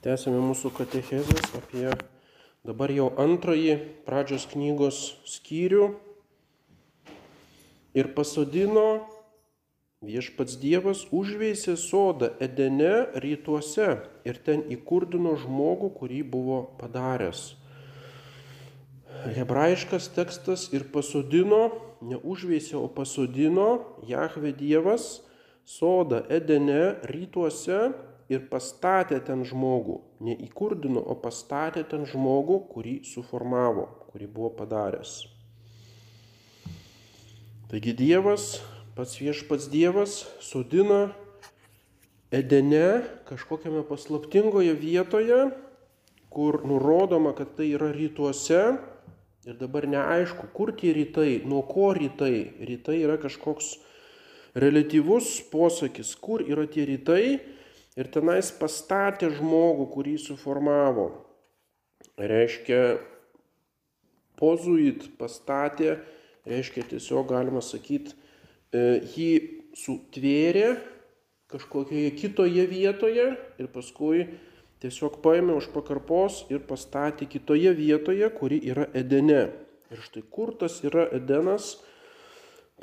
Tęsime mūsų katechezės apie dabar jau antrąjį pradžios knygos skyrių. Ir pasodino viešpats Dievas užveisė sodą Edene rytuose ir ten įkurdino žmogų, kurį buvo padaręs. Hebrajiškas tekstas ir pasodino, neužveisė, o pasodino Jahve Dievas sodą Edene rytuose ir pastatė ten žmogų. Neįkurdino, o pastatė ten žmogų, kurį suformavo, kurį buvo padaręs. Taigi Dievas, pats viešpats Dievas, sodina Edene kažkokiame paslaptingoje vietoje, kur nurodoma, kad tai yra rytuose. Ir dabar neaišku, kur tie rytai, nuo ko rytai. Rytai yra kažkoks relatyvus posakis, kur yra tie rytai ir tenais pastatė žmogų, kurį suformavo. Reiškia, pozuit pastatė, reiškia tiesiog galima sakyti, e, jį sutvėrė kažkokioje kitoje vietoje ir paskui tiesiog paėmė už pakarpos ir pastatė kitoje vietoje, kuri yra Edene. Ir štai kur tas yra Edenas,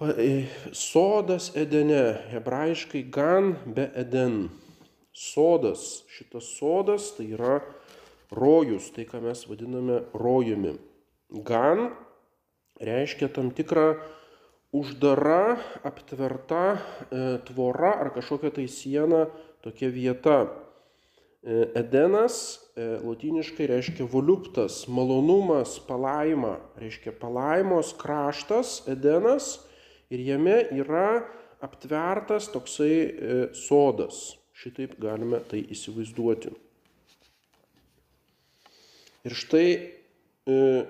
e, sodas Edene, hebrajiškai gan be Eden sodas. Šitas sodas tai yra rojus, tai ką mes vadiname rojumi. Gan reiškia tam tikrą uždara, aptverta e, tvora ar kažkokia tai siena, tokia vieta. E, Edenas e, latiniškai reiškia voluptas, malonumas, palaima, reiškia palaimos kraštas, Edenas ir jame yra aptvertas toksai e, sodas. Šitaip galime tai įsivaizduoti. Ir štai e,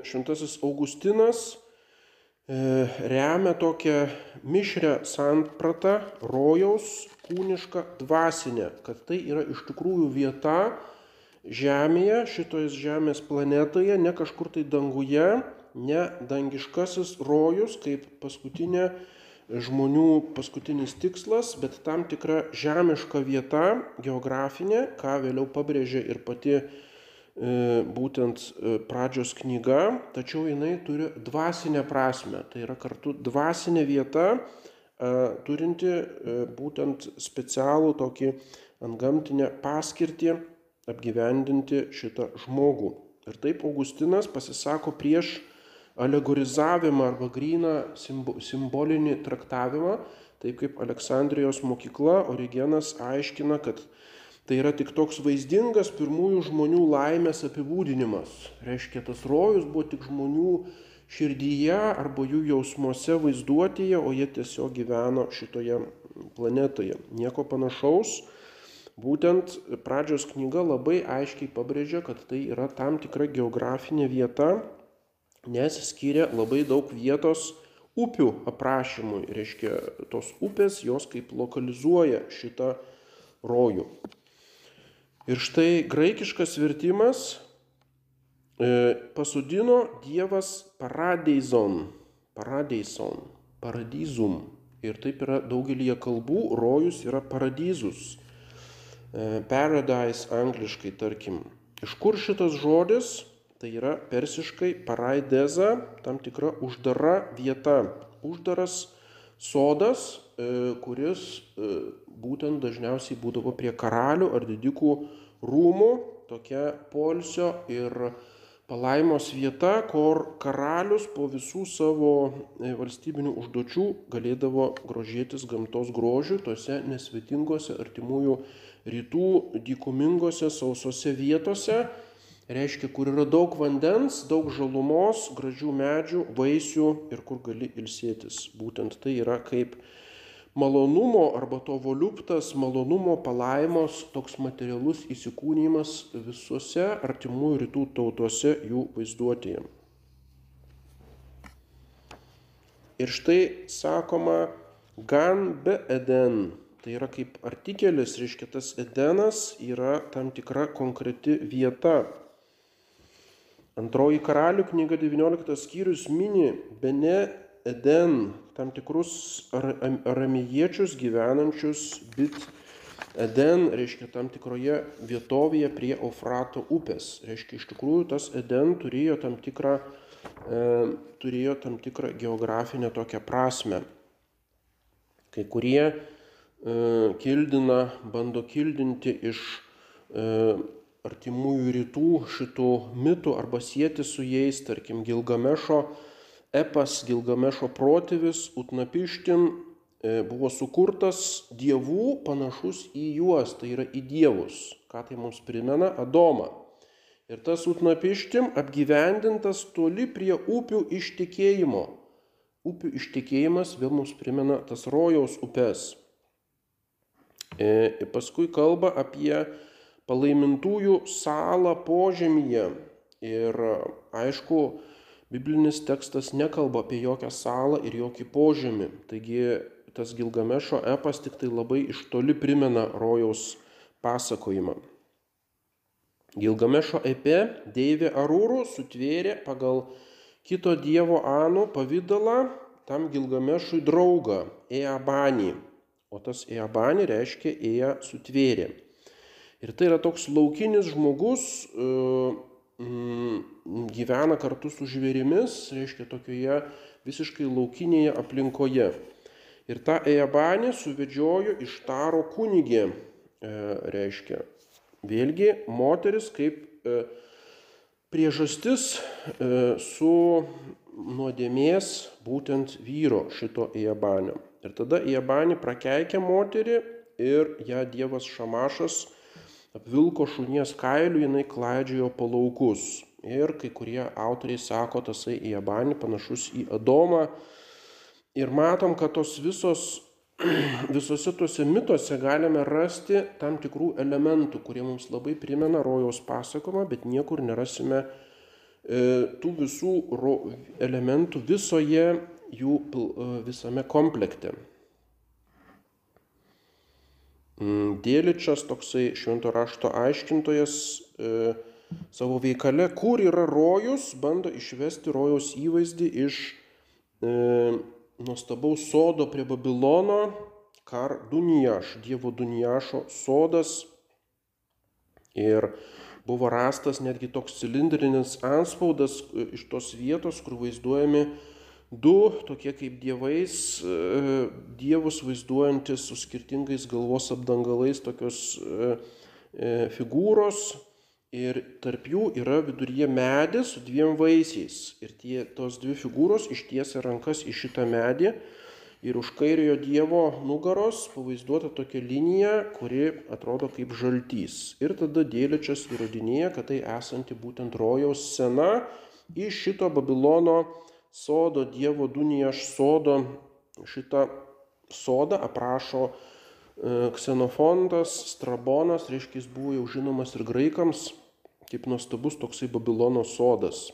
šventasis Augustinas e, remia tokią mišrę sampratą rojaus kūnišką dvasinę, kad tai yra iš tikrųjų vieta Žemėje, šitoje Žemės planetoje, ne kažkur tai danguje, ne dangiškasis rojus kaip paskutinė žmonių paskutinis tikslas, bet tam tikra žemiška vieta, geografinė, ką vėliau pabrėžė ir pati e, būtent e, pradžios knyga, tačiau jinai turi dvasinę prasme. Tai yra kartu dvasinė vieta, e, turinti būtent specialų tokį antgamtinę paskirtį apgyvendinti šitą žmogų. Ir taip Augustinas pasisako prieš alegorizavimą arba gryną simbolinį traktavimą, taip kaip Aleksandrijos mokykla Origenas aiškina, kad tai yra tik toks vaizdingas pirmųjų žmonių laimės apibūdinimas. Reiškia, tas rojus buvo tik žmonių širdyje arba jų jausmuose vaizduotėje, o jie tiesiog gyveno šitoje planetoje. Nieko panašaus. Būtent pradžios knyga labai aiškiai pabrėžia, kad tai yra tam tikra geografinė vieta, nes skiria labai daug vietos upių aprašymui. Reiškia, tos upės jos kaip lokalizuoja šitą rojų. Ir štai graikiškas vertimas e, pasodino Dievas paradeizon, paradeizon, paradizum. Ir taip yra daugelį kalbų, rojus yra paradizus. E, paradise angliškai, tarkim. Iš kur šitas žodis? Tai yra persiškai paraideza, tam tikra uždara vieta, uždaras sodas, e, kuris e, būtent dažniausiai būdavo prie karalių ar didikų rūmų, tokia polsio ir palaimos vieta, kur karalius po visų savo e, valstybinių užduočių galėdavo grožėtis gamtos grožiu tose nesvetingose artimųjų rytų dykumingose sausose vietose reiškia, kur yra daug vandens, daug žalumos, gražių medžių, vaisių ir kur gali ilsėtis. Būtent tai yra kaip malonumo arba to voliuptas, malonumo palaimos, toks materialus įsikūnymas visose artimųjų rytų tautose jų vaizduotėje. Ir štai sakoma, gan be Eden. Tai yra kaip artikelis, reiškia tas Edenas yra tam tikra konkreti vieta, Antroji karalių knyga 19 skyrius mini Bene Eden, tam tikrus aramiečius gyvenančius Bit Eden, reiškia, tam tikroje vietovėje prie Eufrato upės. Reiškia, iš tikrųjų tas Eden turėjo tam tikrą, e, turėjo tam tikrą geografinę tokią prasme. Kai kurie e, kildina, bando kildinti iš e, artimųjų rytų šitų mitų arba sieti su jais, tarkim, Gilgamešo epas, Gilgamešo protėvis, Utnapištin e, buvo sukurtas dievų panašus į juos, tai yra į dievus. Ką tai mums primena? Adomą. Ir tas Utnapištim apgyvendintas toli prie upių ištikėjimo. Upių ištikėjimas vėl mums primena tas rojaus upes. Ir e, paskui kalba apie palaimintųjų salą požemyje. Ir aišku, biblinis tekstas nekalba apie jokią salą ir jokį požemį. Taigi tas Gilgamešo epas tik tai labai iš toli primena rojaus pasakojimą. Gilgamešo epe Deivė Arūrų sutvėrė pagal kito dievo Anų pavydalą tam Gilgamešui draugą Eabanį. O tas Eabanį reiškia Ea sutvėrė. Ir tai yra toks laukinis žmogus, e, mm, gyvena kartu su žvėrimis, reiškia tokioje visiškai laukinėje aplinkoje. Ir tą Ejabanį suvedžiojo iš Taro kunigė, e, reiškia. Vėlgi, moteris kaip e, priežastis su nuodėmės būtent vyro šito Ejabanio. Ir tada Ejabanį prakeikia moterį ir ją Dievas Šamašas apvilko šunies kailiu, jinai klaidžiojo po laukus. Ir kai kurie autoriai sako, tasai į Abanį panašus į Adomą. Ir matom, kad tos visos, visose tuose mituose galime rasti tam tikrų elementų, kurie mums labai primena rojaus pasakojimą, bet niekur nerasime e, tų visų elementų visoje jų e, visame komplekte. Mm, Dėličas, toksai švento rašto aiškintojas, e, savo veikale, kur yra rojus, bando išvesti rojaus įvaizdį iš e, nuostabaus sodo prie Babilono, kar Dunijaš, Dievo Dunijašo sodas. Ir buvo rastas netgi toks cilindrinis anspaudas e, iš tos vietos, kur vaizduojami du tokie kaip dievais, e, dievus vaizduojantis su skirtingais galvos apdangalais tokios e, e, figūros ir tarp jų yra viduryje medis su dviem vaisiais. Ir tie, tos dvi figūros ištiesia rankas į šitą medį ir už kairiojo dievo nugaros pavaizduota tokia linija, kuri atrodo kaip žaltys. Ir tada dėličias įrodinėja, kad tai esanti būtent rojaus scena iš šito Babilono sodo, Dievo Dunijaš sodo, šitą sodą aprašo e, Ksenofontas, Strabonas, reiškia jis buvo jau žinomas ir graikams kaip nuostabus toksai Babilono sodas.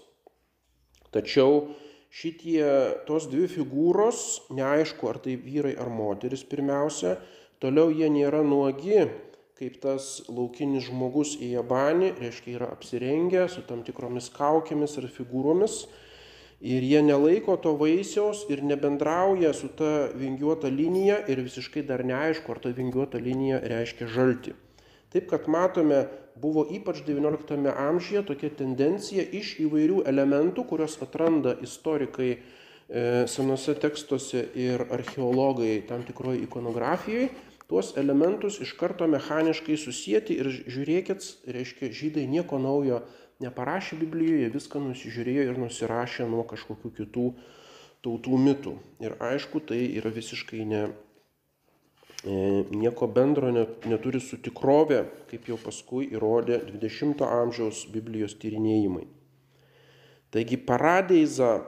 Tačiau šitie tos dvi figūros, neaišku ar tai vyrai ar moteris pirmiausia, toliau jie nėra nuogi, kaip tas laukinis žmogus į Jabanį, reiškia yra apsirengę su tam tikromis kaukėmis ir figūromis, Ir jie nelaiko to vaisiaus ir nebendrauja su ta vingiuota linija ir visiškai dar neaišku, ar ta vingiuota linija reiškia žalti. Taip kad matome, buvo ypač XIX amžiuje tokia tendencija iš įvairių elementų, kuriuos atranda istorikai e, senose tekstuose ir archeologai tam tikroje ikonografijoje, tuos elementus iš karto mechaniškai susijęti ir žiūrėkit, reiškia, žydai nieko naujo neparašė Biblijoje, viską nusižiūrėjo ir nusirašė nuo kažkokių kitų tautų mitų. Ir aišku, tai yra visiškai ne, e, nieko bendro net, neturi su tikrove, kaip jau paskui įrodė 20-ojo amžiaus Biblijos tyrinėjimai. Taigi paradeiza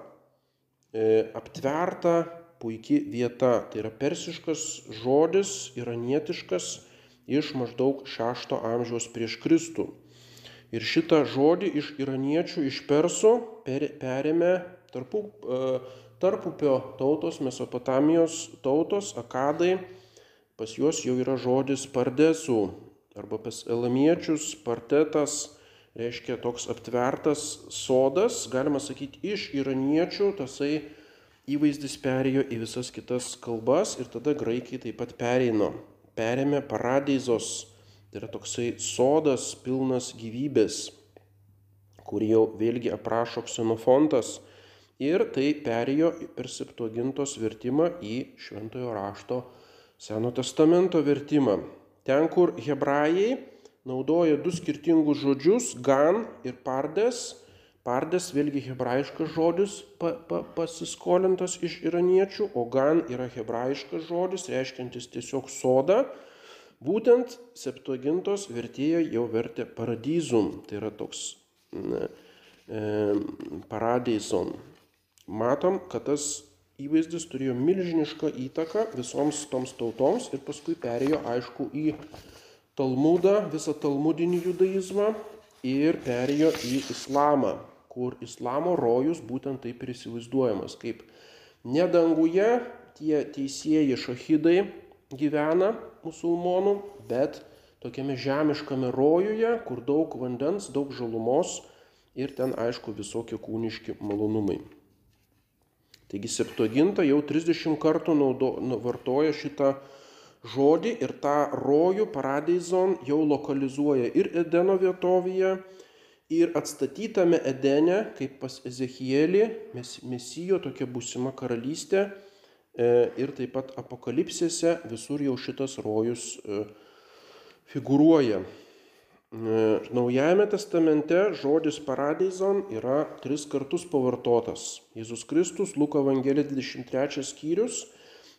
e, aptverta puikia vieta, tai yra persiškas žodis, iranietiškas iš maždaug 6 amžiaus prieš Kristų. Ir šitą žodį iš iraniečių, iš persų per, perėmė tarpu, e, tarpupio tautos, Mesopotamijos tautos, akadai. Pas juos jau yra žodis pardesų arba pas elamiečius partetas reiškia toks aptvertas sodas, galima sakyti, iš iraniečių tasai įvaizdis perėjo į visas kitas kalbas ir tada graikiai taip pat pereino perėmė paradeizos, tai yra toksai sodas pilnas gyvybės, kurį jau vėlgi aprašo ksenofontas. Ir tai perėjo per septuagintos vertimą į Šventojo rašto Seno testamento vertimą. Ten, kur hebrajai naudoja du skirtingus žodžius - gan ir pardes. Pardes vėlgi hebrajiškas žodis pa, pa, pasiskolintas iš iraniečių, o gan yra hebrajiškas žodis, reiškiantis tiesiog sodą. Būtent septuagintos vertėjai jau vertė paradizum, tai yra toks ne, e, paradeison. Matom, kad tas įvaizdis turėjo milžinišką įtaką visoms toms tautoms ir paskui perėjo, aišku, į Talmudą, visą talmudinį judaizmą ir perėjo į islamą, kur islamo rojus būtent taip ir įsivaizduojamas, kaip ne danguje tie teisėjai šahidai gyvena musulmonų, bet tokiame žemiškame rojuje, kur daug vandens, daug žalumos ir ten aišku visokie kūniški malonumai. Taigi Septuaginta jau 30 kartų naudo, nu, vartoja šitą žodį ir tą rojų paradeizon jau lokalizuoja ir Edeno vietovėje, ir atstatytame Edene, kaip pas Ezechielį, mes, Mesijo tokia būsima karalystė, ir taip pat apokalipsėse visur jau šitas rojus e, figuruoja. Naujajame testamente žodis paradeizon yra tris kartus pavartotas. Jėzus Kristus, Luko Evangelija 23 skyrius,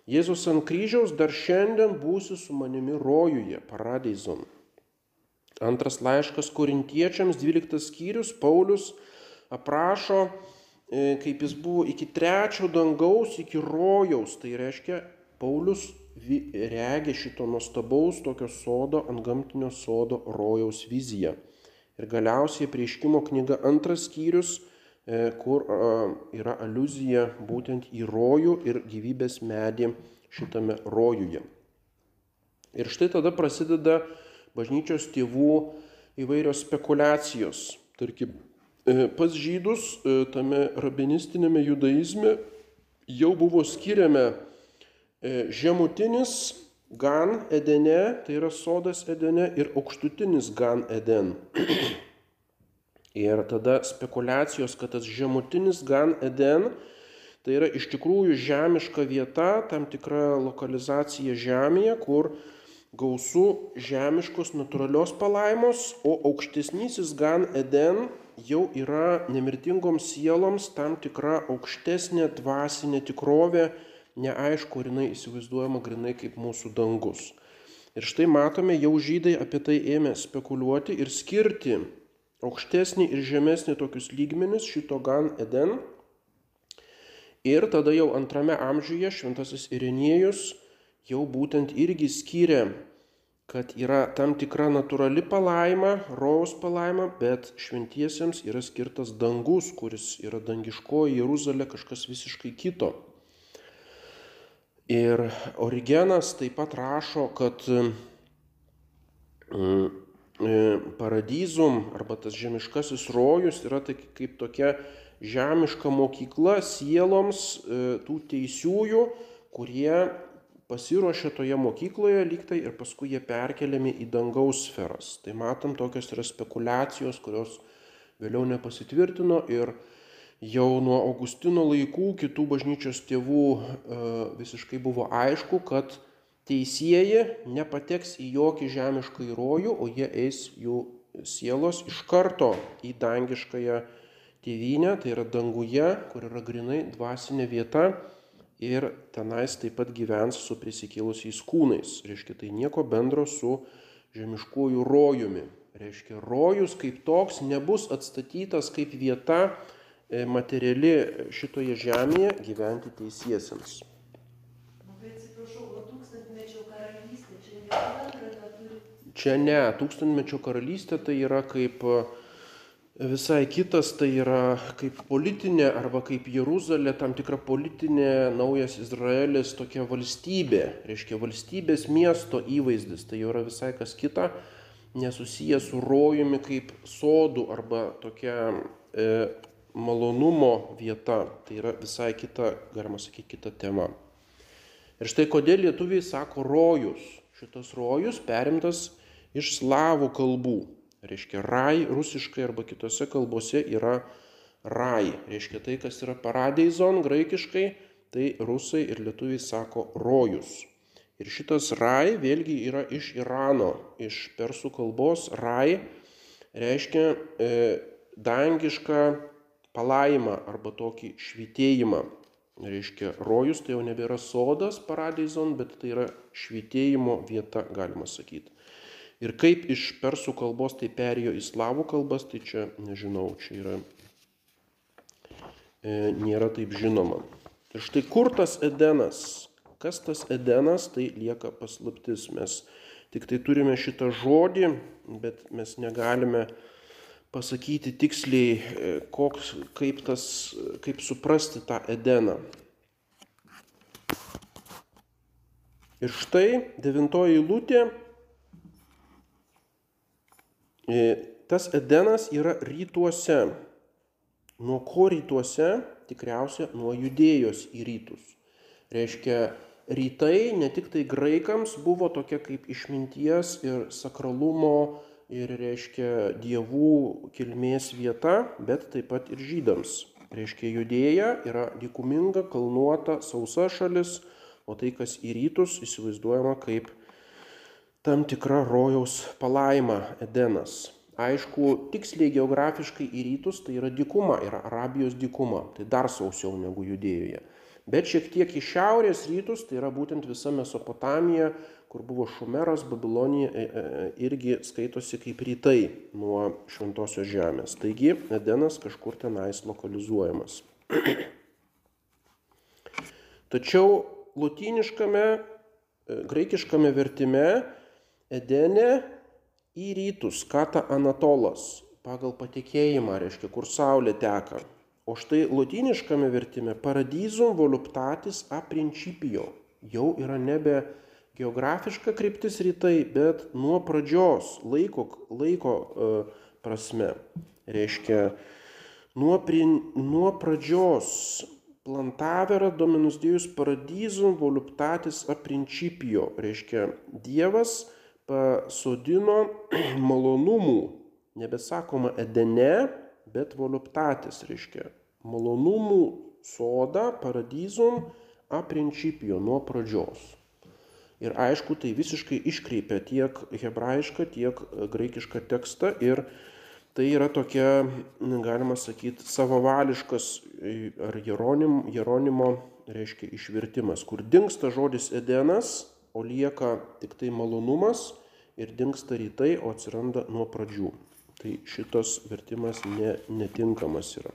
Jėzus ant kryžiaus dar šiandien būsi su manimi rojuje, paradeizon. Antras laiškas korintiečiams, 12 skyrius, Paulius aprašo, e, kaip jis buvo iki trečio dangaus, iki rojaus. Tai reiškia, Paulius regi šito nuostabaus tokio sodo, ant gamtinio sodo rojaus viziją. Ir galiausiai prieškimo knyga antras skyrius, e, kur yra aluzija būtent į rojų ir gyvybės medį šitame rojuje. Ir štai tada prasideda bažnyčios tėvų įvairios spekulacijos. Tarkim, e, pas žydus e, tame rabinistinėme judaizme jau buvo skiriame E, žemutinis Gan Edene, tai yra sodas Edene, ir aukštutinis Gan Eden. ir tada spekulacijos, kad tas žemutinis Gan Eden, tai yra iš tikrųjų žemiška vieta, tam tikra lokalizacija žemėje, kur gausų žemiškos natūralios palaimos, o aukštesnysis Gan Eden jau yra nemirtingoms sieloms tam tikra aukštesnė dvasinė tikrovė, neaišku, ar jinai įsivaizduojama grinai kaip mūsų dangus. Ir štai matome, jau žydai apie tai ėmė spekuliuoti ir skirti aukštesnį ir žemesnį tokius lygmenis šito gan Eden. Ir tada jau antrame amžiuje šventasis Irenėjus jau būtent irgi skyrė, kad yra tam tikra natūrali palaima, rojaus palaima, bet šventiesiems yra skirtas dangus, kuris yra dangiškoji Jeruzalė, kažkas visiškai kito. Ir Origenas taip pat rašo, kad mm, e, paradizum arba tas žemiškasis rojus yra tai kaip tokia žemiška mokykla sieloms e, tų teisiųjų, kurie pasiruošia toje mokykloje lygtai ir paskui jie perkeliami į dangaus sferas. Tai matom, tokios yra spekulacijos, kurios vėliau nepasitvirtino ir jau nuo Augustino laikų kitų bažnyčios tėvų e, visiškai buvo aišku, kad teisėjai nepateks į jokį žemišką įrojų, o jie eis jų sielos iš karto į dangiškąją tėvynę, tai yra danguje, kur yra grinai dvasinė vieta ir tenais taip pat gyvens su prisikėlusiais kūnais. Reiškia, tai nieko bendro su žemiškuoju rojumi. Reiškia, rojus kaip toks nebus atstatytas kaip vieta, E, materiali šitoje žemėje gyventi teisiesiems. Čia ne, tūkstantmečio karalystė tai yra kaip e, visai kitas, tai yra kaip politinė arba kaip Jeruzalė, tam tikra politinė naujas Izraelis, tokia valstybė, reiškia valstybės miesto įvaizdis, tai jau yra visai kas kita, nesusijęs su rojumi kaip sodų arba tokia e, malonumo vieta, tai yra visai kita, galima sakyti, kita tema. Ir štai kodėl lietuviai sako rojus. Šitas rojus perimtas iš slavų kalbų. Reiškia, rai rusiškai arba kitose kalbose yra rai. Reiškia, tai, kas yra paradeizon graikiškai, tai rusai ir lietuviai sako rojus. Ir šitas rai vėlgi yra iš Irano, iš persų kalbos rai reiškia e, dangišką palaimą arba tokį švitėjimą. Reiškia, rojus tai jau nebėra sodas paradeizon, bet tai yra švitėjimo vieta, galima sakyti. Ir kaip iš persų kalbos tai perėjo į slavų kalbas, tai čia nežinau, čia yra, e, nėra taip žinoma. Ir štai kur tas Edenas, Kas tas Edenas, tai lieka paslaptis. Mes tik tai turime šitą žodį, bet mes negalime pasakyti tiksliai, e, koks, kaip, tas, kaip suprasti tą Edeną. Ir štai devintoji lūtė. E, tas Edenas yra rytuose. Nuo ko rytuose? Tikriausia, nuo judėjos į rytus. Reiškia, rytai ne tik tai graikams buvo tokia kaip išminties ir sakralumo ir reiškia dievų kilmės vieta, bet taip pat ir žydams. Reiškia, judėja yra dykuminga, kalnuota, sausa šalis, o tai, kas į rytus, įsivaizduojama kaip tam tikra rojaus palaima Edenas. Aišku, tiksliai geografiškai į rytus tai yra dykuma, yra Arabijos dykuma, tai dar sausiau negu judėjoje bet šiek tiek į šiaurės rytus, tai yra būtent visa Mesopotamija, kur buvo Šumeras, Babilonija, e, e, irgi skaitosi kaip rytai nuo šventosios žemės. Taigi Edenas kažkur tenais lokalizuojamas. Tačiau lotyniškame, e, graikiškame vertime Edene į rytus, kata Anatolas, pagal patikėjimą, reiškia, kur saulė teka. O štai lotyniškame vertime paradizum voluptatis a principio jau yra nebe geografiška kryptis rytai, bet nuo pradžios laiko, laiko uh, prasme. Reiškia, nuo, prin, nuo pradžios plantavera dominus dievus paradizum voluptatis a principio. Reiškia, Dievas pasodino malonumų, nebesakoma edene, bet voluptatis reiškia malonumų sodą, paradizum a principio nuo pradžios. Ir aišku, tai visiškai iškreipia tiek hebrajišką, tiek graikišką tekstą ir tai yra tokia, galima sakyti, savavališkas ar Jeronim, Jeronimo, reiškia, išvirtimas, kur dinksta žodis Edenas, o lieka tik tai malonumas ir dinksta rytai, o atsiranda nuo pradžių. Tai šitas vertimas ne, netinkamas yra.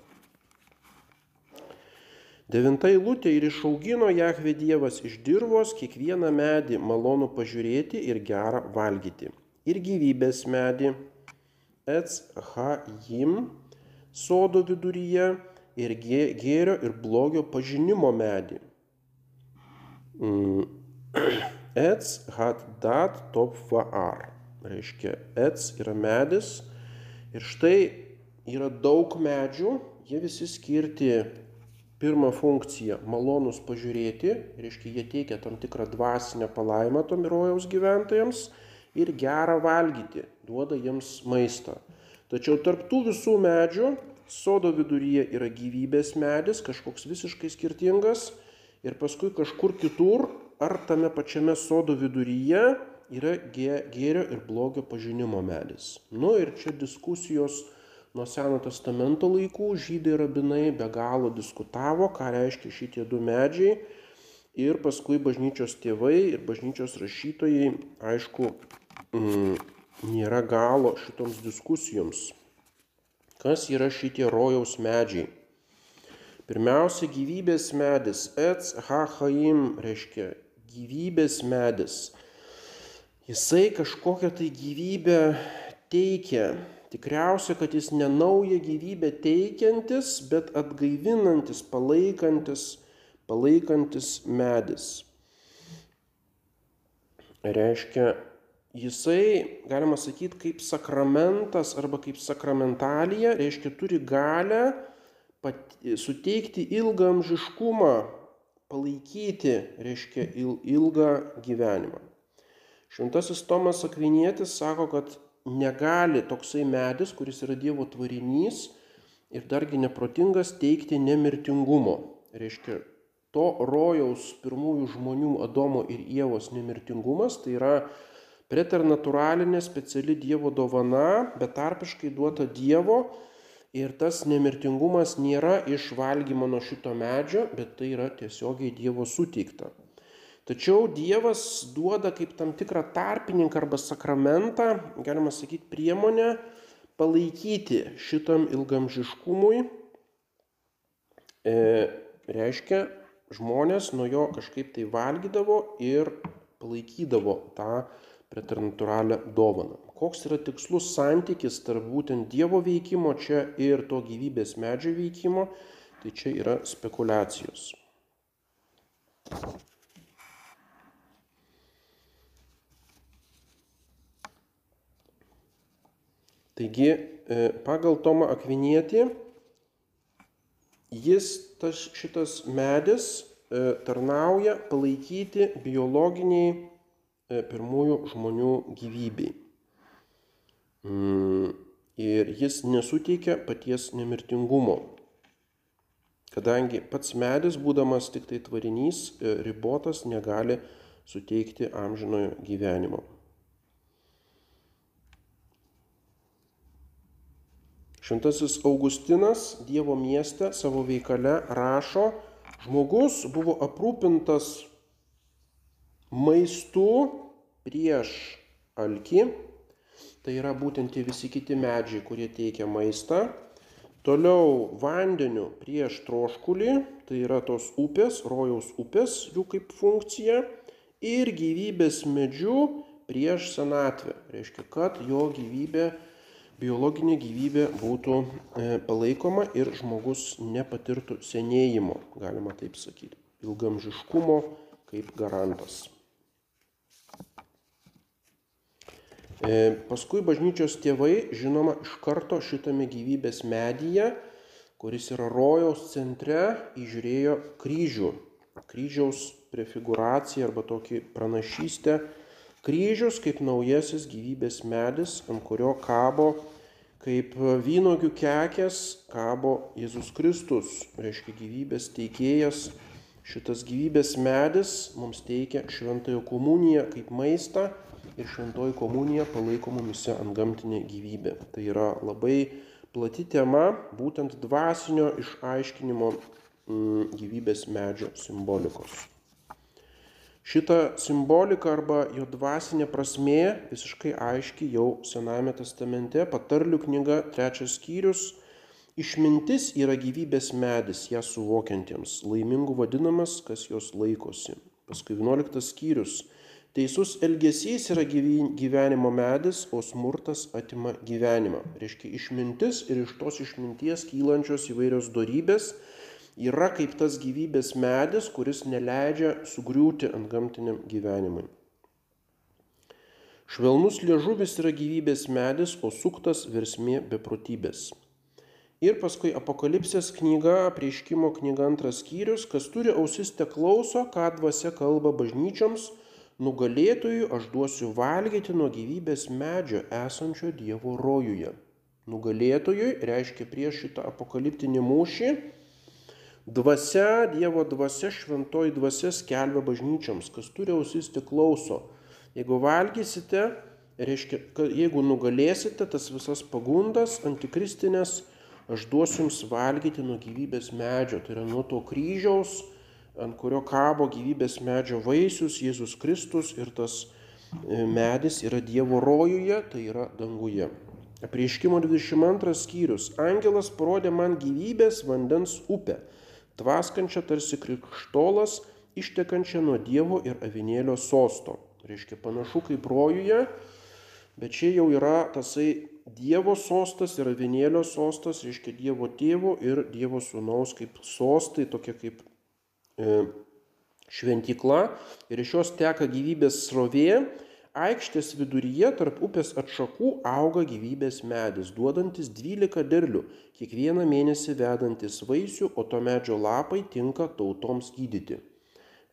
Devinta eilutė ir išaugino Jahve Dievas iš dirvos kiekvieną medį malonu pažiūrėti ir gerą valgyti. Ir gyvybės medį, Ets Hajim, sodo viduryje ir gėrio ir blogio pažinimo medį. Mm. Ets Haddat Top Vaar. Reiškia, Ets yra medis, Ir štai yra daug medžių, jie visi skirti pirmą funkciją - malonus pažiūrėti, reiškia, jie teikia tam tikrą dvasinę palaimą tom rojaus gyventojams ir gerą valgyti, duoda jiems maistą. Tačiau tarptų visų medžių sodo viduryje yra gyvybės medis, kažkoks visiškai skirtingas ir paskui kažkur kitur ar tame pačiame sodo viduryje yra gėrio ir blogio pažinimo medis. Nu ir čia diskusijos nuo Seno testamento laikų žydai rabinai be galo diskutavo, ką reiškia šitie du medžiai. Ir paskui bažnyčios tėvai ir bažnyčios rašytojai, aišku, mm, nėra galo šitoms diskusijoms. Kas yra šitie rojaus medžiai? Pirmiausia, gyvybės medis, ets ha chaim, reiškia gyvybės medis jisai kažkokią tai gyvybę teikia. Tikriausia, kad jis ne naują gyvybę teikiantis, bet atgaivinantis, palaikantis, palaikantis medis. Reiškia, jisai, galima sakyti, kaip sakramentas arba kaip sakramentalija, reiškia, turi galę pat, suteikti ilgamžiškumą, palaikyti, reiškia, il, ilgą gyvenimą. Šventasis Tomas Akvinietis sako, kad negali toksai medis, kuris yra Dievo tvarinys ir dargi neprotingas, teikti nemirtingumo. Reiškia, to rojaus pirmųjų žmonių Adomo ir Ievos nemirtingumas, tai yra preternatūralinė speciali Dievo dovana, betarpiškai duota Dievo ir tas nemirtingumas nėra iš valgymo nuo šito medžio, bet tai yra tiesiogiai Dievo suteikta. Tačiau Dievas duoda kaip tam tikrą tarpininką arba sakramentą, galima sakyti, priemonę palaikyti šitam ilgamžiškumui. E, reiškia, žmonės nuo jo kažkaip tai valgydavo ir palaikydavo tą preternatūralią dovaną. Koks yra tikslus santykis tarp būtent Dievo veikimo čia ir to gyvybės medžio veikimo, tai čia yra spekulacijos. Taigi, e, pagal Tomą Akvinietį jis tas šitas medis e, tarnauja palaikyti biologiniai e, pirmųjų žmonių gyvybei. Mm, ir jis nesuteikia paties nemirtingumo, kadangi pats medis, būdamas tik tai tvarinys, e, ribotas, negali suteikti amžinojo gyvenimo. Šventasis Augustinas Dievo mieste savo veikale rašo, žmogus buvo aprūpintas maistu prieš alkį, tai yra būtent tie visi kiti medžiai, kurie teikia maistą, toliau vandeniu prieš troškulį, tai yra tos upės, rojaus upės, jų kaip funkcija, ir gyvybės medžių prieš senatvę, reiškia, kad jo gyvybė biologinė gyvybė būtų e, palaikoma ir žmogus nepatirtų senėjimo, galima taip sakyti, ilgamžiškumo kaip garantas. E, paskui bažnyčios tėvai, žinoma, iš karto šitame gyvybės medyje, kuris yra rojaus centre, įžiūrėjo kryžių, kryžiaus prefiguraciją arba tokį pranašystę Kryžius kaip naujasis gyvybės medis, ant kurio kabo kaip vynogių kekės kabo Jėzus Kristus, reiškia gyvybės teikėjas. Šitas gyvybės medis mums teikia šventąją komuniją kaip maistą ir šventoji komunija palaiko mumise ant gamtinė gyvybė. Tai yra labai plati tema būtent dvasinio išaiškinimo mm, gyvybės medžio simbolikos. Šita simbolika arba jo dvasinė prasmė visiškai aiški jau Sename testamente, patarlių knyga, trečias skyrius. Išmintis yra gyvybės medis, ją suvokiantiems, laimingų vadinamas, kas jos laikosi. Paskui 11 skyrius. Teisus elgesys yra gyvenimo medis, o smurtas atima gyvenimą. Reiškia išmintis ir iš tos išminties kylančios įvairios darybės yra kaip tas gyvybės medis, kuris neleidžia sugriūti ant gamtiniam gyvenimui. Švelnus liežuvis yra gyvybės medis, o suktas versmė beprotybės. Ir paskui apokalipsės knyga, prieškimo knyga antras skyrius, kas turi ausis te klauso, ką dvasia kalba bažnyčioms, nugalėtojui aš duosiu valgyti nuo gyvybės medžio esančio Dievo rojuje. Nugalėtojui reiškia prieš šitą apokaliptinį mūšį Dvasia, Dievo dvasia, šventoji dvasia skelbia bažnyčioms, kas turi ausis tik klauso. Jeigu valgysite, reiškia, jeigu nugalėsite tas visas pagundas antikristinės, aš duosiu jums valgyti nuo gyvybės medžio, tai yra nuo to kryžiaus, ant kurio kabo gyvybės medžio vaisius Jėzus Kristus ir tas e, medis yra Dievo rojuje, tai yra danguje. Prieškimo 22 skyrius. Angelas parodė man gyvybės vandens upę tvaskančią tarsi krikštolas, ištekančią nuo Dievo ir avinėlio sosto. Reiškia panašu kaip rojuje, bet čia jau yra tasai Dievo sostas ir avinėlio sostas, reiškia Dievo tėvo ir Dievo sūnaus kaip sostai, tokia kaip e, šventykla. Ir iš jos teka gyvybės srovė Aikštės viduryje tarp upės atšakų auga gyvybės medis, duodantis 12 derlių, kiekvieną mėnesį vedantis vaisių, o to medžio lapai tinka tautoms gydyti.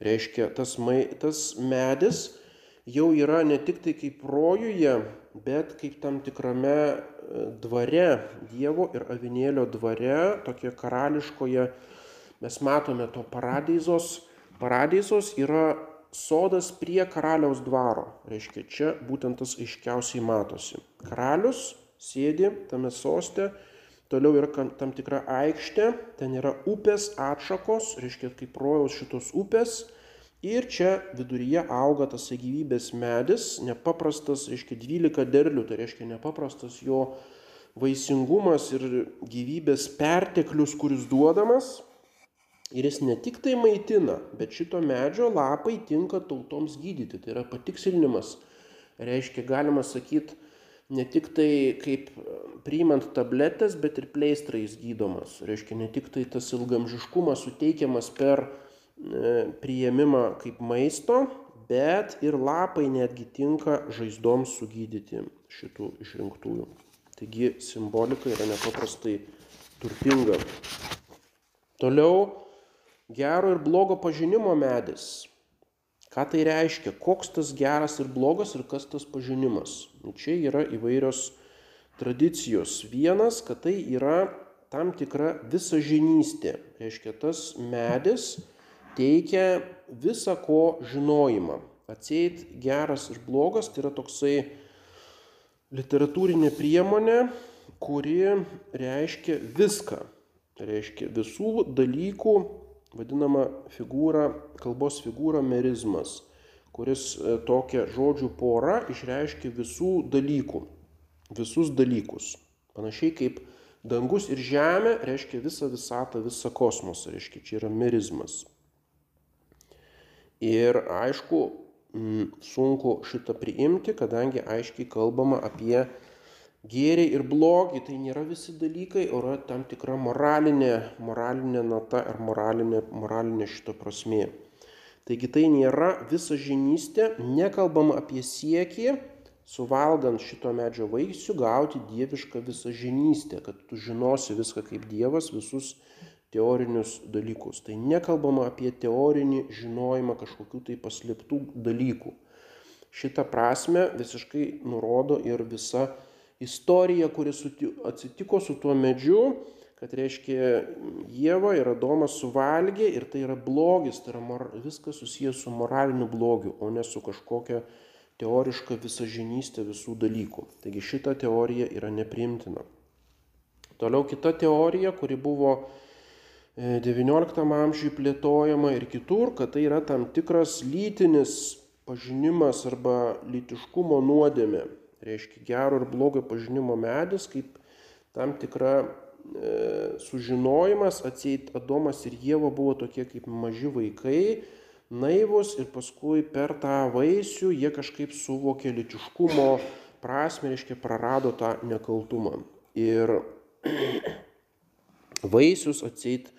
Reiškia, tas, mai, tas medis jau yra ne tik tai kaip rojuje, bet kaip tam tikrame e, dvare, Dievo ir avinėlio dvare, tokie karališkoje, mes matome to paradizos. Paradizos yra sodas prie karaliaus dvaro. Reiškia, čia būtent tas aiškiausiai matosi. Karalius sėdi tame soste, toliau yra tam tikra aikštė, ten yra upės atšakos, reiškia, kaip rojaus šitos upės. Ir čia viduryje auga tas gyvybės medis, nepaprastas, reiškia, 12 derlių, tai reiškia nepaprastas jo vaisingumas ir gyvybės perteklius, kuris duodamas. Ir jis ne tik tai maitina, bet šito medžio lapai tinka tautoms gydyti. Tai yra patikslinimas. Reiškia, galima sakyti, ne tik tai kaip priimant tabletės, bet ir pleistrais gydomas. Reiškia, ne tik tai tas ilgamžiškumas suteikiamas per e, priėmimą kaip maisto, bet ir lapai netgi tinka žaizdoms sugydyti šitų išrinktųjų. Taigi simbolika yra nepaprastai turtinga. Toliau gero ir blogo pažinimo medis. Ką tai reiškia? Koks tas geras ir blogas ir kas tas pažinimas? Nu, čia yra įvairios tradicijos. Vienas, kad tai yra tam tikra visažinystė. Reiškia, tas medis teikia visą ko žinojimą. Atseit geras ir blogas tai yra toksai literatūrinė priemonė, kuri reiškia viską. Reiškia visų dalykų vadinama figūra, kalbos figūra merizmas, kuris e, tokia žodžių pora išreiškia visų dalykų, visus dalykus. Panašiai kaip dangus ir žemė reiškia visą visatą, visą kosmosą, reiškia čia yra merizmas. Ir aišku, sunku šitą priimti, kadangi aiškiai kalbama apie gėrį ir blogį tai nėra visi dalykai, o yra tam tikra moralinė, moralinė nata ar moralinė, moralinė šito prasmė. Taigi tai nėra visa žinystė, nekalbama apie siekį, suvalgant šito medžio vaisių, gauti dievišką visą žinystę, kad tu žinosi viską kaip Dievas, visus teorinius dalykus. Tai nekalbama apie teorinį žinojimą kažkokių tai paslėptų dalykų. Šitą prasme visiškai nurodo ir visa istorija, kuri atsitiko su tuo medžiu, kad reiškia Jėva ir Adomas suvalgė ir tai yra blogis, tai yra mor, viskas susijęs su moraliniu blogiu, o ne su kažkokia teoriška visažinystė visų dalykų. Taigi šita teorija yra neprimtina. Toliau kita teorija, kuri buvo XIX e, amžiui plėtojama ir kitur, kad tai yra tam tikras lytinis pažinimas arba lytiškumo nuodėmė reiškia gero ir blogo pažinimo medis, kaip tam tikra e, sužinojimas, atseit Adomas ir Jėva buvo tokie kaip maži vaikai, naivus ir paskui per tą vaisių jie kažkaip suvokė litiškumo prasme, reiškia prarado tą nekaltumą. Ir vaisius atseit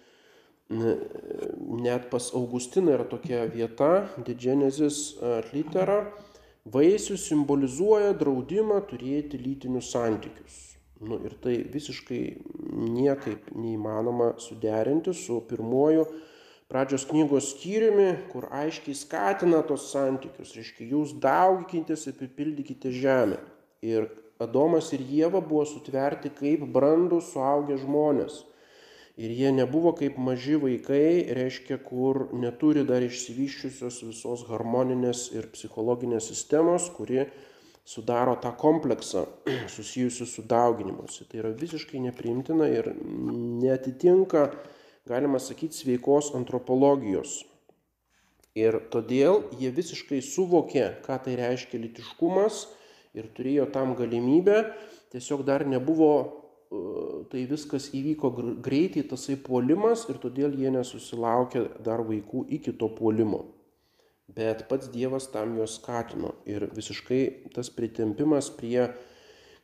net pas Augustiną yra tokia vieta, Didženezis litera, Vaisius simbolizuoja draudimą turėti lytinius santykius. Nu, ir tai visiškai niekaip neįmanoma suderinti su pirmoju pradžios knygos skyriumi, kur aiškiai skatina tos santykius. Reiškia, jūs daugykitės ir pripildykite žemę. Ir Adomas ir Jėva buvo sutverti kaip brandų suaugę žmonės. Ir jie nebuvo kaip maži vaikai, reiškia, kur neturi dar išsivyščiusios visos harmoninės ir psichologinės sistemos, kuri sudaro tą kompleksą susijusiu su dauginimuose. Tai yra visiškai nepriimtina ir netitinka, galima sakyti, sveikos antropologijos. Ir todėl jie visiškai suvokė, ką tai reiškia litiškumas ir turėjo tam galimybę, tiesiog dar nebuvo tai viskas įvyko greitai, tasai puolimas ir todėl jie nesusilaukė dar vaikų iki to puolimo. Bet pats Dievas tam juos skatino ir visiškai tas pritempimas prie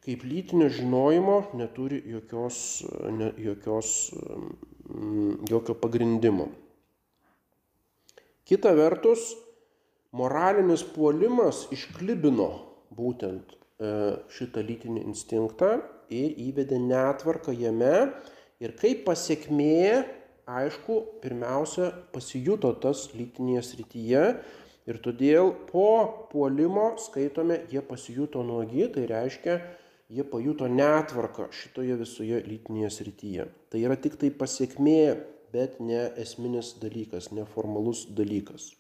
kaip lytinio žinojimo neturi jokios, ne, jokios, mm, jokio pagrindimo. Kita vertus, moralinis puolimas išklibino būtent e, šitą lytinį instinktą ir įvedė netvarką jame ir kaip pasiekmė, aišku, pirmiausia, pasijuto tas lytinėje srityje Ir todėl po puolimo skaitome, jie pasijuto nuogi, tai reiškia, jie pajuto netvarką šitoje visoje lytinėje srityje. Tai yra tik tai pasiekmė, bet ne esminis dalykas, neformalus dalykas.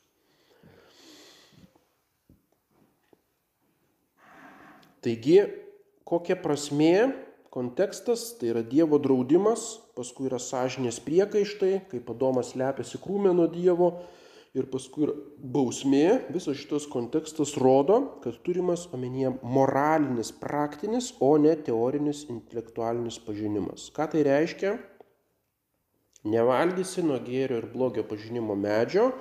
Taigi, kokia prasmė, kontekstas, tai yra Dievo draudimas, paskui yra sąžinės priekaištai, kai padomas lepiasi krūmė nuo Dievo, ir paskui bausmė, visas šitas kontekstas rodo, kad turimas omenyje moralinis, praktinis, o ne teorinis, intelektualinis pažinimas. Ką tai reiškia? Nevalgysi nuo gėrio ir blogio pažinimo medžio,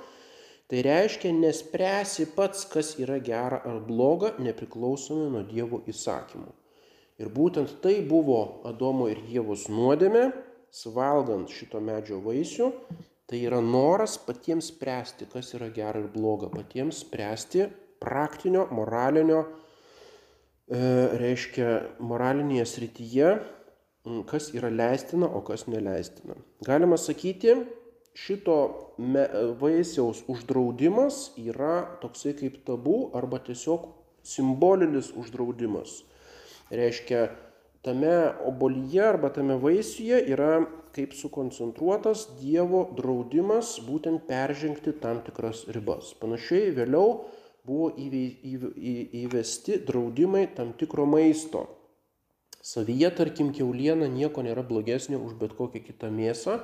tai reiškia nespręsi pats, kas yra gera ar bloga, nepriklausomai nuo Dievo įsakymų. Ir būtent tai buvo Adomo ir Dievos nuodėmė, suvalgant šito medžio vaisių, Tai yra noras patiems spręsti, kas yra gera ir bloga, patiems spręsti praktinio, moralinio, e, reiškia moralinėje srityje, kas yra leistina, o kas neleistina. Galima sakyti, šito vaisiaus uždraudimas yra toksai kaip tabu arba tiesiog simbolinis uždraudimas. Reiškia, tame obolyje arba tame vaisiuje yra kaip sukoncentruotas Dievo draudimas būtent peržengti tam tikras ribas. Panašiai vėliau buvo įvesti draudimai tam tikro maisto. Savyje, tarkim, keuliena nieko nėra blogesnio už bet kokią kitą mėsą.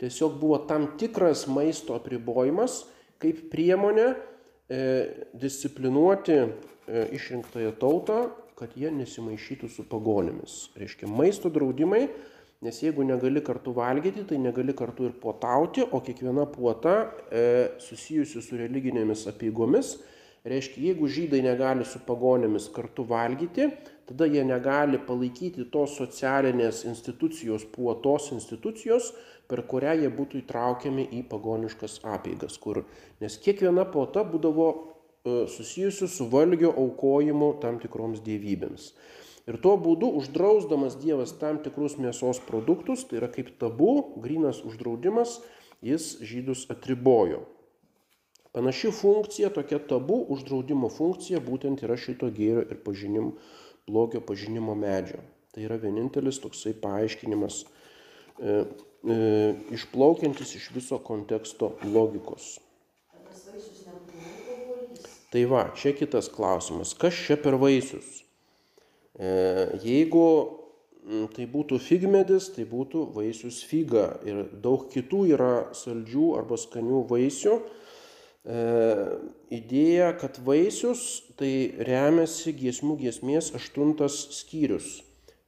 Tiesiog buvo tam tikras maisto apribojimas kaip priemonė e, disciplinuoti e, išrinktąją tautą, kad jie nesimaišytų su pagonėmis. Reiškia, maisto draudimai Nes jeigu negali kartu valgyti, tai negali kartu ir puotauti, o kiekviena puota e, susijusi su religinėmis apieigomis, reiškia, jeigu žydai negali su pagonėmis kartu valgyti, tada jie negali palaikyti tos socialinės institucijos, puotos institucijos, per kurią jie būtų įtraukiami į pagoniškas apeigas. Kur, nes kiekviena puota būdavo e, susijusi su valgio aukojimu tam tikroms dievybėms. Ir tuo būdu uždrausdamas Dievas tam tikrus mėsos produktus, tai yra kaip tabu, grinas uždraudimas, jis žydus atribojo. Panaši funkcija, tokia tabu uždraudimo funkcija būtent yra šito gėrio ir pažinim, blogio pažinimo medžio. Tai yra vienintelis toksai paaiškinimas e, e, išplaukiantis iš viso konteksto logikos. Tai va, čia kitas klausimas. Kas čia per vaisius? E, jeigu tai būtų figmedis, tai būtų vaisius figa ir daug kitų yra saldžių arba skanių vaisių. E, idėja, kad vaisius tai remiasi giesmių giesmės aštuntas skyrius.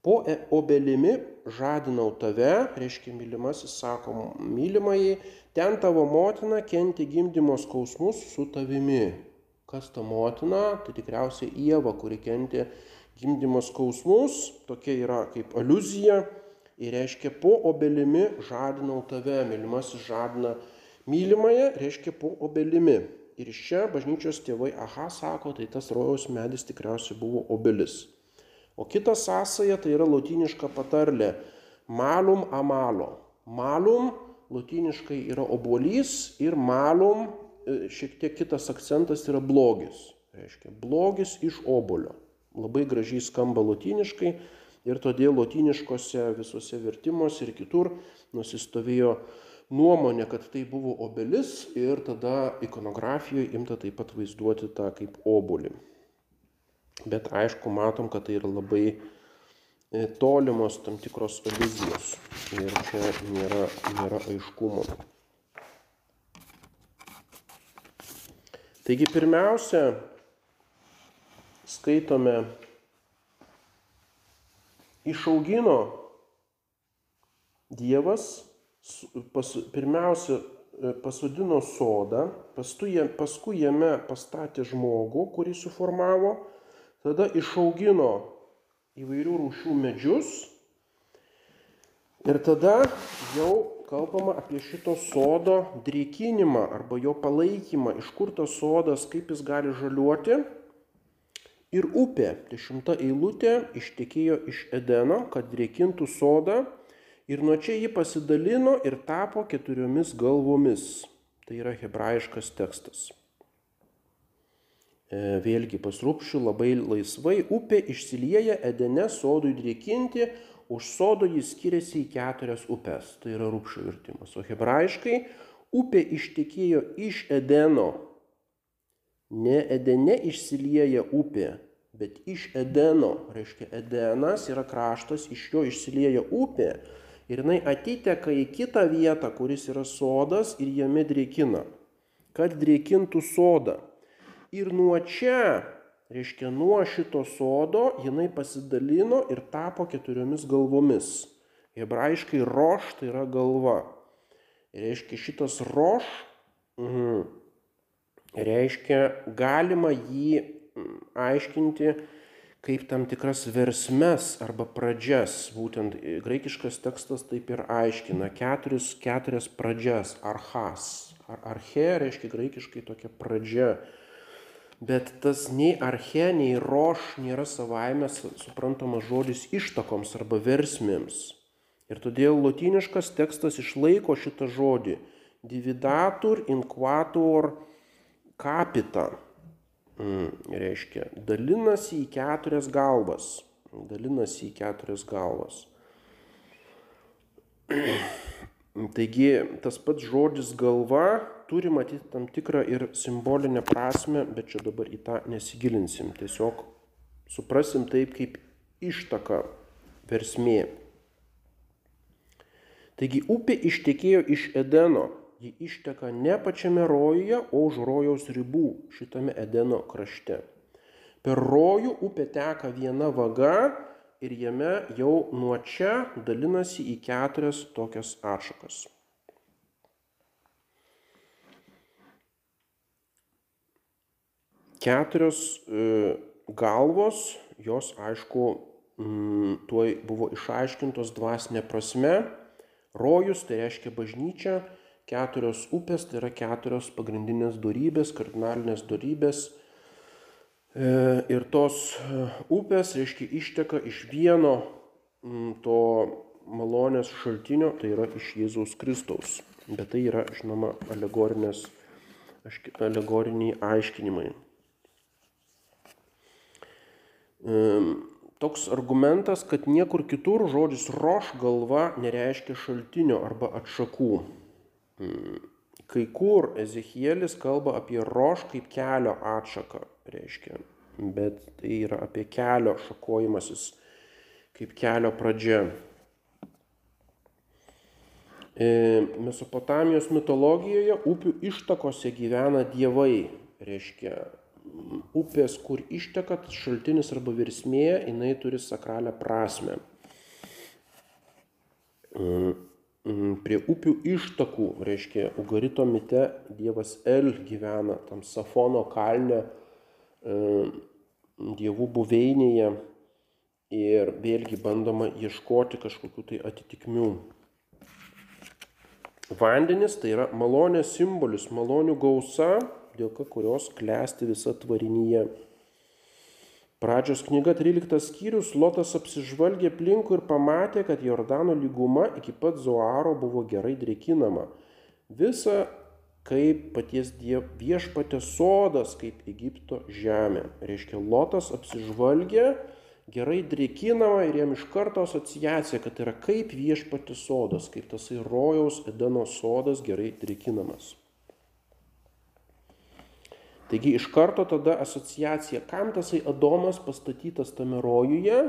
Po e, obelimi žadinau tave, reiškia mylimasis sako mylimai, ten tavo motina kenti gimdymo skausmus su tavimi. Kas ta motina? Tai tikriausiai Ieva, kuri kenti gimdymo skausmus, tokia yra kaip aluzija ir reiškia po obelimi žadinau tave, mylimasis žadina mylimąją, reiškia po obelimi. Ir čia bažnyčios tėvai, aha, sako, tai tas rojaus medis tikriausiai buvo obelis. O kita sąsaja tai yra latiniška patarlė malum amalo. Malum latiniškai yra obuolys ir malum šiek tiek kitas akcentas yra blogis. Reiškia blogis iš obolio labai gražiai skamba lotyniškai ir todėl lotyniškose visuose vertimuose ir kitur nusistovėjo nuomonė, kad tai buvo obelis ir tada ikonografijoje imta taip pat vaizduoti tą kaip obolį. Bet aišku, matom, kad tai yra labai e, tolimos tam tikros aliuzijos ir čia nėra, nėra aiškumo. Taigi pirmiausia, skaitome, išaugino Dievas, pas, pirmiausia, e, pasodino sodą, paskui, paskui jame pastatė žmogų, kurį suformavo, tada išaugino įvairių rūšių medžius ir tada jau kalbama apie šito sodo drėkinimą arba jo palaikymą, iš kur tas sodas, kaip jis gali žaliuoti Ir upė, dešimta eilutė, ištekėjo iš Edeno, kad drėkintų sodą, ir nuo čia ji pasidalino ir tapo keturiomis galvomis. Tai yra hebrajiškas tekstas. E, vėlgi pas rūpšių labai laisvai upė išsilieja Edene sodui drėkinti, už sodo jis skiriasi į keturias upes. Tai yra rūpšio vertimas. O hebrajiškai upė ištekėjo iš Edeno. Ne Edene išsilieja upė, bet iš Edeno. Reiškia, Edenas yra kraštas, iš jo išsilieja upė. Ir jinai atiteka į kitą vietą, kuris yra sodas ir jame drėkina. Kad drėkintų sodą. Ir nuo čia, reiškia, nuo šito sodo jinai pasidalino ir tapo keturiomis galvomis. Hebrajiškai roš tai yra galva. Reiškia, šitas roš, mhm, reiškia, galima jį mm, aiškinti kaip tam tikras versmes arba pradžias. Būtent graikiškas tekstas taip ir aiškina. Keturis, keturias pradžias. Archas. Ar arche reiškia graikiškai tokia pradžia bet tas nei arche, nei roš nėra savaime suprantamas žodis ištakoms arba versmėms. Ir todėl lotyniškas tekstas išlaiko šitą žodį dividatur inquator capita. Mm, reiškia, dalinasi į keturias galvas. Dalinasi į keturias galvas. Taigi tas pats žodis galva turi matyti tam tikrą ir simbolinę prasme, bet čia dabar į tą nesigilinsim. Tiesiog suprasim taip kaip ištaka versmė. Taigi upė ištekėjo iš Edeno. Ji išteka ne pačiame rojuje, o už rojaus ribų šitame Edeno krašte. Per rojų upė teka viena vaga ir jame jau nuo čia dalinasi į keturias tokias atšakas. keturios e, galvos, jos aišku, tuoj buvo išaiškintos dvasinė prasme. Rojus tai reiškia bažnyčia, keturios upės tai yra keturios pagrindinės darybės, kardinalinės darybės. E, ir tos e, upės, reiškia, išteka iš vieno to malonės šaltinio, tai yra iš Jėzaus Kristaus. Bet tai yra, žinoma, alegoriniai aiškinimai toks argumentas, kad niekur kitur žodis roš galva nereiškia šaltinio arba atšakų. Kai kur Ezekielis kalba apie roš kaip kelio atšaką, reiškia, bet tai yra apie kelio šakojimasis kaip kelio pradžia. Mesopotamijos mitologijoje upių ištakose gyvena dievai, reiškia upės, kur išteka šaltinis arba virsmė, jinai turi sakralią prasme. Prie upių ištakų, reiškia, Ugarito mite dievas El gyvena tam Safono kalne, dievų buveinėje ir vėlgi bandoma ieškoti kažkokių tai atitikmių. Vandenis tai yra malonės simbolis, malonių gausa, dėka kurios klesti visa tvarinyje. Pradžios knyga 13 skyrius Lotas apsižvalgė aplinkui ir pamatė, kad Jordano lyguma iki pat Zoaro buvo gerai drėkinama. Visa kaip paties diev viešpatės sodas, kaip Egipto žemė. Reiškia, Lotas apsižvalgė, gerai drėkinama ir jam iš karto asociacija, kad yra kaip viešpatės sodas, kaip tasai rojaus Edeno sodas gerai drėkinamas. Taigi iš karto tada asociacija, kam tasai Adomas pastatytas tame rojuje,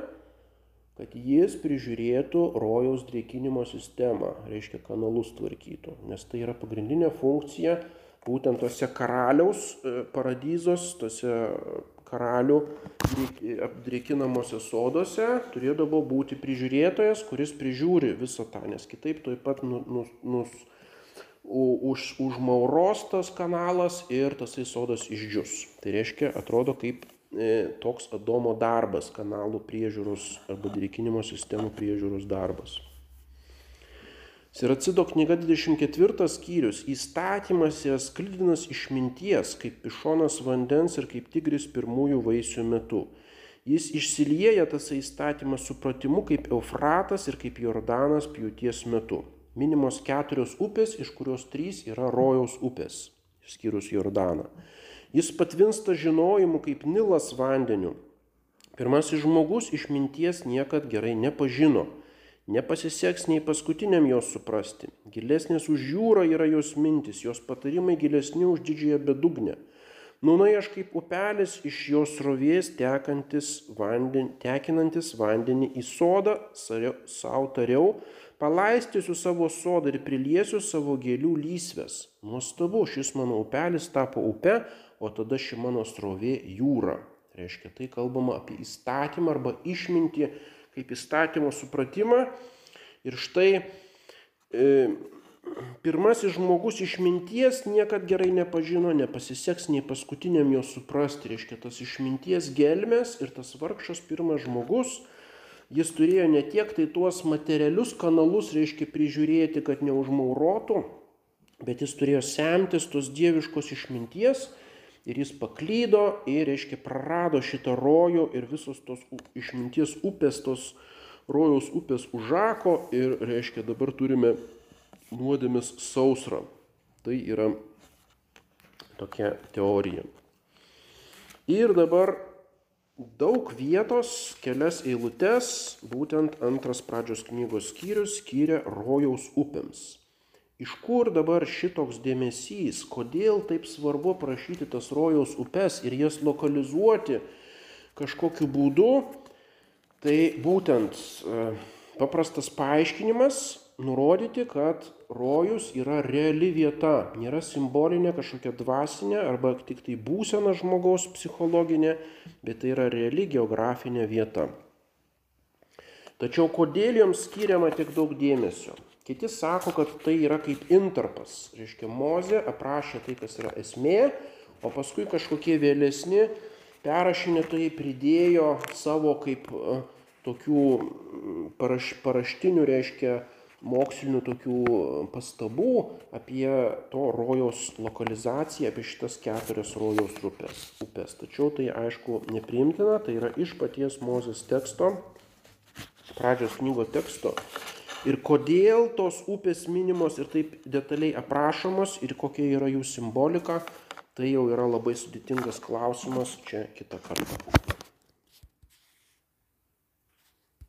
kad jis prižiūrėtų rojaus drėkinimo sistemą, reiškia kanalus tvarkytų, nes tai yra pagrindinė funkcija būtent tose karaliaus e, paradizos, tose karalių apdrėkinamuose soduose turėdavo būti prižiūrėtojas, kuris prižiūri visą tą, nes kitaip tuoj pat nus, nus, nus už, užmauros tas kanalas ir tasai sodas išdžius. Tai reiškia, atrodo kaip toks Adomo darbas, kanalų priežiūros arba drėkinimo sistemų priežiūros darbas. Siracido knyga 24 skyrius. Įstatymas yra sklidinas išminties, kaip pišonas vandens ir kaip tigris pirmųjų vaisių metu. Jis išsilieja tas įstatymas supratimu kaip Eufratas ir kaip Jordanas pjūties metu minimos keturios upės, iš kurios trys yra rojaus upės, išskyrus Jordaną. Jis patvinsta žinojimu kaip Nilas vandeniu. Pirmasis žmogus išminties niekad gerai nepažino. Nepasiseks nei paskutiniam jos suprasti. Gilesnės už jūrą yra jos mintis, jos patarimai gilesni už didžiąją bedugnę. Nūnai aš kaip upelis iš jos rovės vandenį, tekinantis vandenį į sodą, savo tariau, palaistysiu savo sodą ir priliesiu savo gėlių lysves. Nuostabu, šis mano upelis tapo upe, o tada ši mano srovė jūra. Reiškia, tai kalbama apie įstatymą arba išmintį kaip įstatymo supratimą. Ir štai e, pirmasis žmogus išminties niekad gerai nepažino, nepasiseks nei paskutiniam jo suprasti. Reiškia, tas išminties gelmes ir tas vargšas pirmas žmogus, jis turėjo ne tiek tai tuos materialius kanalus, reiškia, prižiūrėti, kad neužmaurotų, bet jis turėjo semtis tos dieviškos išminties ir jis paklydo ir, reiškia, prarado šitą rojų ir visos tos išminties upės, tos rojaus upės užako ir, reiškia, dabar turime nuodėmis sausrą. Tai yra tokia teorija. Ir dabar daug vietos, kelias eilutes, būtent antras pradžios knygos skyrius skiria rojaus upėms. Iš kur dabar šitoks dėmesys, kodėl taip svarbu prašyti tas rojaus upes ir jas lokalizuoti kažkokiu būdu, tai būtent e, paprastas paaiškinimas nurodyti, kad rojus yra reali vieta, nėra simbolinė kažkokia dvasinė arba tik tai būsena žmogaus psichologinė, bet tai yra reali geografinė vieta. Tačiau kodėl joms skiriama tiek daug dėmesio? Kiti sako, kad tai yra kaip intarpas. Reiškia, Mozė aprašė tai, kas yra esmė, o paskui kažkokie vėlesni perrašinėtojai pridėjo savo kaip e, tokių paraš, paraštinių, reiškia, mokslinių tokių pastabų apie to rojaus lokalizaciją, apie šitas keturias rojaus upės. upės. Tačiau tai aišku nepriimtina, tai yra iš paties Mozės teksto, pradžios knygo teksto. Ir kodėl tos upės minimos ir taip detaliai aprašomos ir kokia yra jų simbolika, tai jau yra labai sudėtingas klausimas čia kitą kartą.